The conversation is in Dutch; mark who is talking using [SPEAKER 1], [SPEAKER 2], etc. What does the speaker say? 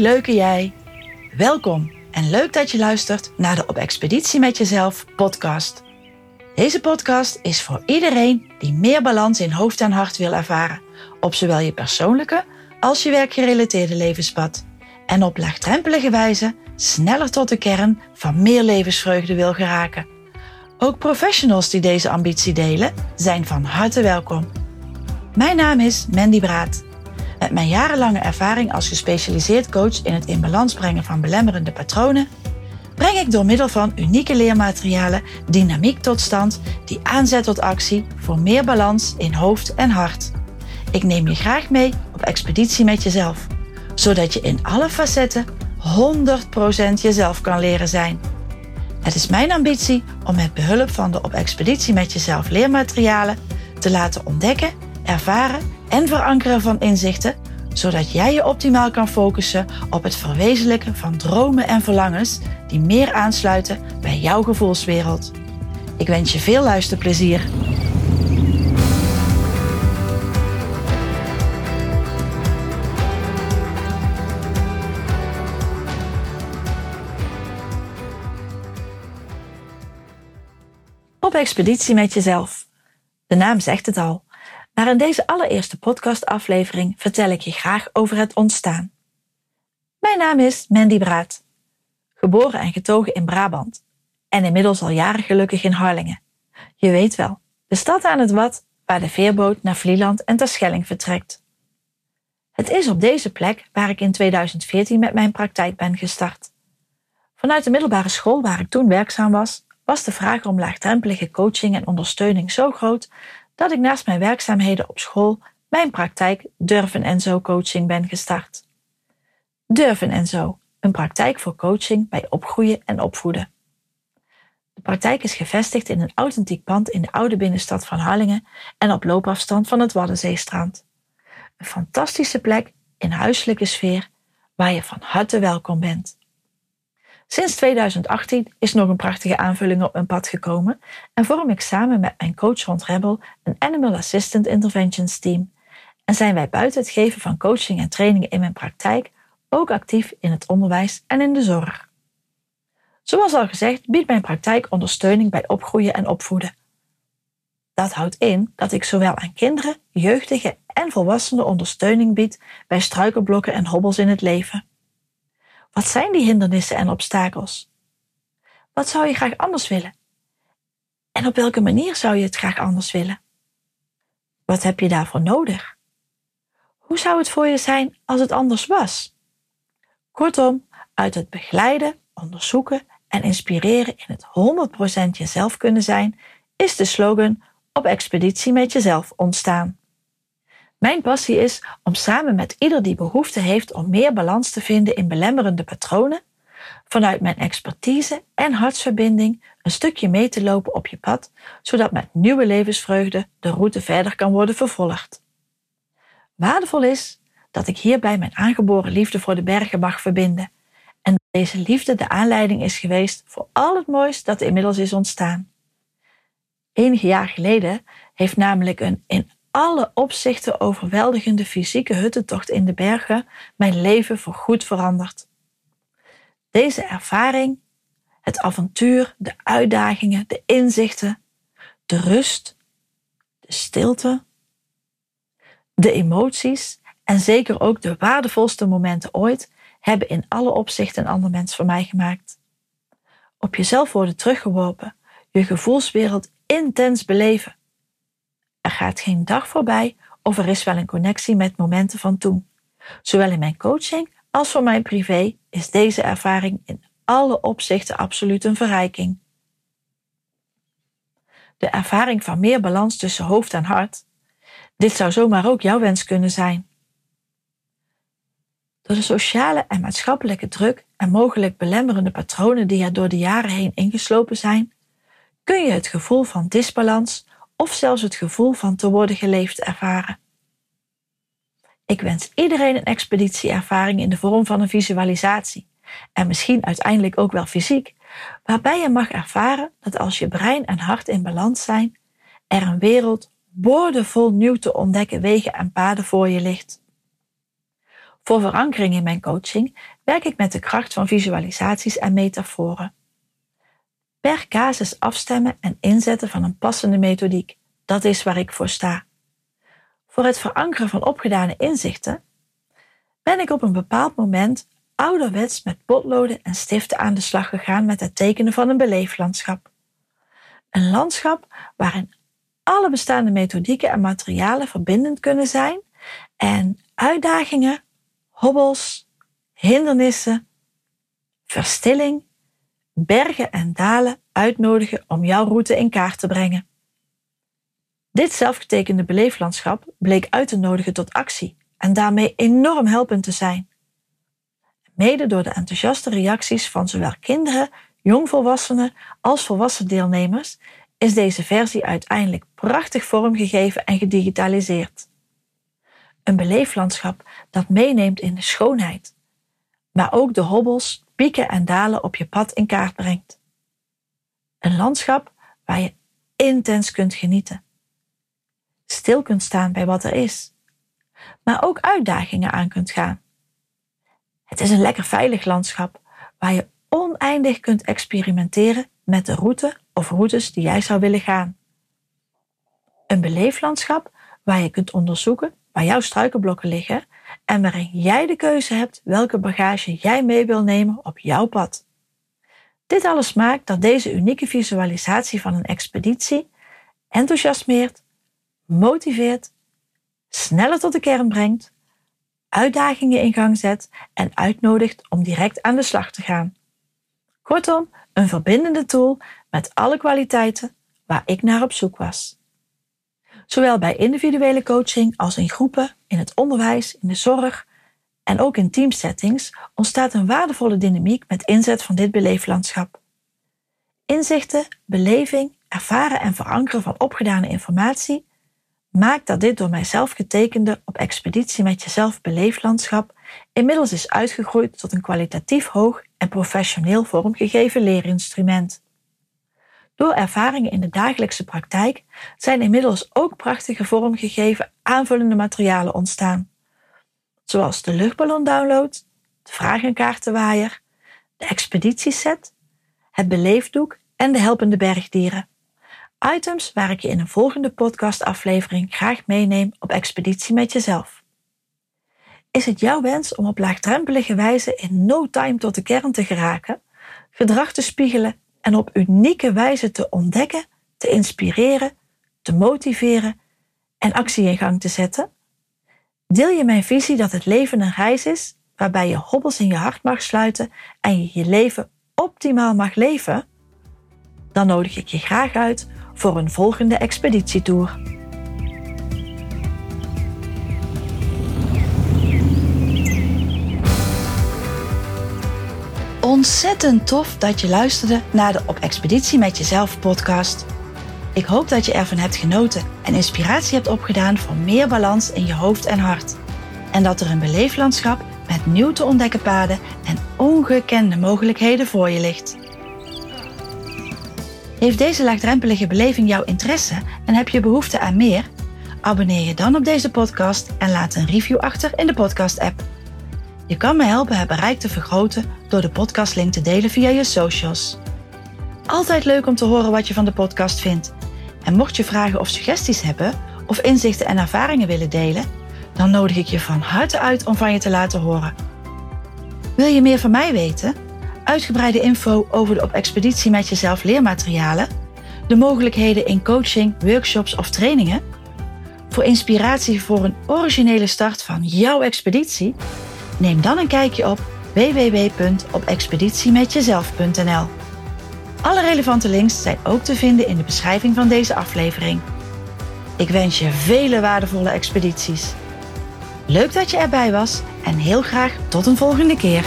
[SPEAKER 1] leuke jij. Welkom en leuk dat je luistert naar de Op Expeditie met Jezelf podcast. Deze podcast is voor iedereen die meer balans in hoofd en hart wil ervaren, op zowel je persoonlijke als je werkgerelateerde levenspad. En op laagdrempelige wijze sneller tot de kern van meer levensvreugde wil geraken. Ook professionals die deze ambitie delen, zijn van harte welkom. Mijn naam is Mandy Braat. Met mijn jarenlange ervaring als gespecialiseerd coach in het in balans brengen van belemmerende patronen, breng ik door middel van unieke leermaterialen dynamiek tot stand die aanzet tot actie voor meer balans in hoofd en hart. Ik neem je graag mee op expeditie met jezelf, zodat je in alle facetten 100% jezelf kan leren zijn. Het is mijn ambitie om met behulp van de op expeditie met jezelf leermaterialen te laten ontdekken, ervaren en verankeren van inzichten, zodat jij je optimaal kan focussen op het verwezenlijken van dromen en verlangens die meer aansluiten bij jouw gevoelswereld. Ik wens je veel luisterplezier. Op expeditie met jezelf. De naam zegt het al. Maar in deze allereerste podcastaflevering vertel ik je graag over het ontstaan. Mijn naam is Mandy Braat. Geboren en getogen in Brabant. En inmiddels al jaren gelukkig in Harlingen. Je weet wel, de stad aan het Wad waar de veerboot naar Vlieland en Terschelling vertrekt. Het is op deze plek waar ik in 2014 met mijn praktijk ben gestart. Vanuit de middelbare school waar ik toen werkzaam was, was de vraag om laagdrempelige coaching en ondersteuning zo groot dat ik naast mijn werkzaamheden op school mijn praktijk Durven en Zo coaching ben gestart. Durven en Zo, een praktijk voor coaching bij opgroeien en opvoeden. De praktijk is gevestigd in een authentiek pand in de oude binnenstad van Harlingen en op loopafstand van het Waddenzeestrand. Een fantastische plek in huiselijke sfeer waar je van harte welkom bent. Sinds 2018 is nog een prachtige aanvulling op mijn pad gekomen en vorm ik samen met mijn coach Rond Rebel een Animal Assistant Interventions team. En zijn wij buiten het geven van coaching en trainingen in mijn praktijk ook actief in het onderwijs en in de zorg. Zoals al gezegd biedt mijn praktijk ondersteuning bij opgroeien en opvoeden. Dat houdt in dat ik zowel aan kinderen, jeugdigen en volwassenen ondersteuning bied bij struikelblokken en hobbels in het leven. Wat zijn die hindernissen en obstakels? Wat zou je graag anders willen? En op welke manier zou je het graag anders willen? Wat heb je daarvoor nodig? Hoe zou het voor je zijn als het anders was? Kortom, uit het begeleiden, onderzoeken en inspireren in het 100% jezelf kunnen zijn, is de slogan op expeditie met jezelf ontstaan. Mijn passie is om samen met ieder die behoefte heeft om meer balans te vinden in belemmerende patronen, vanuit mijn expertise en hartsverbinding een stukje mee te lopen op je pad, zodat met nieuwe levensvreugde de route verder kan worden vervolgd. Waardevol is dat ik hierbij mijn aangeboren liefde voor de bergen mag verbinden en dat deze liefde de aanleiding is geweest voor al het moois dat inmiddels is ontstaan. Enige jaar geleden heeft namelijk een in alle opzichten overweldigende fysieke huttentocht in de bergen mijn leven voorgoed veranderd. Deze ervaring, het avontuur, de uitdagingen, de inzichten, de rust, de stilte, de emoties en zeker ook de waardevolste momenten ooit hebben in alle opzichten een ander mens voor mij gemaakt. Op jezelf worden teruggeworpen, je gevoelswereld intens beleven er gaat geen dag voorbij of er is wel een connectie met momenten van toen. Zowel in mijn coaching als voor mijn privé is deze ervaring in alle opzichten absoluut een verrijking. De ervaring van meer balans tussen hoofd en hart. Dit zou zomaar ook jouw wens kunnen zijn. Door de sociale en maatschappelijke druk en mogelijk belemmerende patronen die er door de jaren heen ingeslopen zijn, kun je het gevoel van disbalans of zelfs het gevoel van te worden geleefd ervaren. Ik wens iedereen een expeditieervaring in de vorm van een visualisatie en misschien uiteindelijk ook wel fysiek, waarbij je mag ervaren dat als je brein en hart in balans zijn, er een wereld boordevol nieuw te ontdekken wegen en paden voor je ligt. Voor verankering in mijn coaching werk ik met de kracht van visualisaties en metaforen. Per casus afstemmen en inzetten van een passende methodiek, dat is waar ik voor sta. Voor het verankeren van opgedane inzichten ben ik op een bepaald moment ouderwets met potloden en stiften aan de slag gegaan met het tekenen van een beleeflandschap. Een landschap waarin alle bestaande methodieken en materialen verbindend kunnen zijn en uitdagingen, hobbels, hindernissen, verstilling, bergen en dalen uitnodigen om jouw route in kaart te brengen. Dit zelfgetekende beleeflandschap bleek uit te nodigen tot actie en daarmee enorm helpend te zijn. Mede door de enthousiaste reacties van zowel kinderen, jongvolwassenen als volwassen deelnemers is deze versie uiteindelijk prachtig vormgegeven en gedigitaliseerd. Een beleeflandschap dat meeneemt in de schoonheid, maar ook de hobbels, pieken en dalen op je pad in kaart brengt. Een landschap waar je intens kunt genieten, stil kunt staan bij wat er is, maar ook uitdagingen aan kunt gaan. Het is een lekker veilig landschap waar je oneindig kunt experimenteren met de route of routes die jij zou willen gaan. Een beleeflandschap waar je kunt onderzoeken waar jouw struikenblokken liggen en waarin jij de keuze hebt welke bagage jij mee wil nemen op jouw pad. Dit alles maakt dat deze unieke visualisatie van een expeditie enthousiasmeert, motiveert, sneller tot de kern brengt, uitdagingen in gang zet en uitnodigt om direct aan de slag te gaan. Kortom, een verbindende tool met alle kwaliteiten waar ik naar op zoek was. Zowel bij individuele coaching als in groepen, in het onderwijs, in de zorg en ook in teamsettings ontstaat een waardevolle dynamiek met inzet van dit beleeflandschap. Inzichten, beleving, ervaren en verankeren van opgedane informatie maakt dat dit door mijzelf getekende op expeditie met jezelf beleeflandschap inmiddels is uitgegroeid tot een kwalitatief hoog en professioneel vormgegeven leerinstrument. Door ervaringen in de dagelijkse praktijk zijn inmiddels ook prachtige vormgegeven aanvullende materialen ontstaan, zoals de luchtballon-download, de vragenkaartenwaaier, de expeditieset, het beleefdoek en de helpende bergdieren. Items waar ik je in een volgende podcastaflevering graag meeneem op expeditie met jezelf. Is het jouw wens om op laagdrempelige wijze in no time tot de kern te geraken, gedrag te spiegelen en op unieke wijze te ontdekken, te inspireren, te motiveren en actie in gang te zetten? Deel je mijn visie dat het leven een reis is waarbij je hobbels in je hart mag sluiten en je je leven optimaal mag leven? Dan nodig ik je graag uit voor een volgende expeditietour. Ontzettend tof dat je luisterde naar de Op Expeditie met Jezelf podcast. Ik hoop dat je ervan hebt genoten en inspiratie hebt opgedaan voor meer balans in je hoofd en hart. En dat er een beleeflandschap met nieuw te ontdekken paden en ongekende mogelijkheden voor je ligt. Heeft deze laagdrempelige beleving jouw interesse en heb je behoefte aan meer? Abonneer je dan op deze podcast en laat een review achter in de podcast-app. Je kan me helpen het bereik te vergroten door de podcastlink te delen via je socials. Altijd leuk om te horen wat je van de podcast vindt. En mocht je vragen of suggesties hebben, of inzichten en ervaringen willen delen, dan nodig ik je van harte uit om van je te laten horen. Wil je meer van mij weten? Uitgebreide info over de op expeditie met jezelf leermaterialen, de mogelijkheden in coaching, workshops of trainingen? Voor inspiratie voor een originele start van jouw expeditie? Neem dan een kijkje op www.opexpeditiemetjezelf.nl. Alle relevante links zijn ook te vinden in de beschrijving van deze aflevering. Ik wens je vele waardevolle expedities. Leuk dat je erbij was en heel graag tot een volgende keer.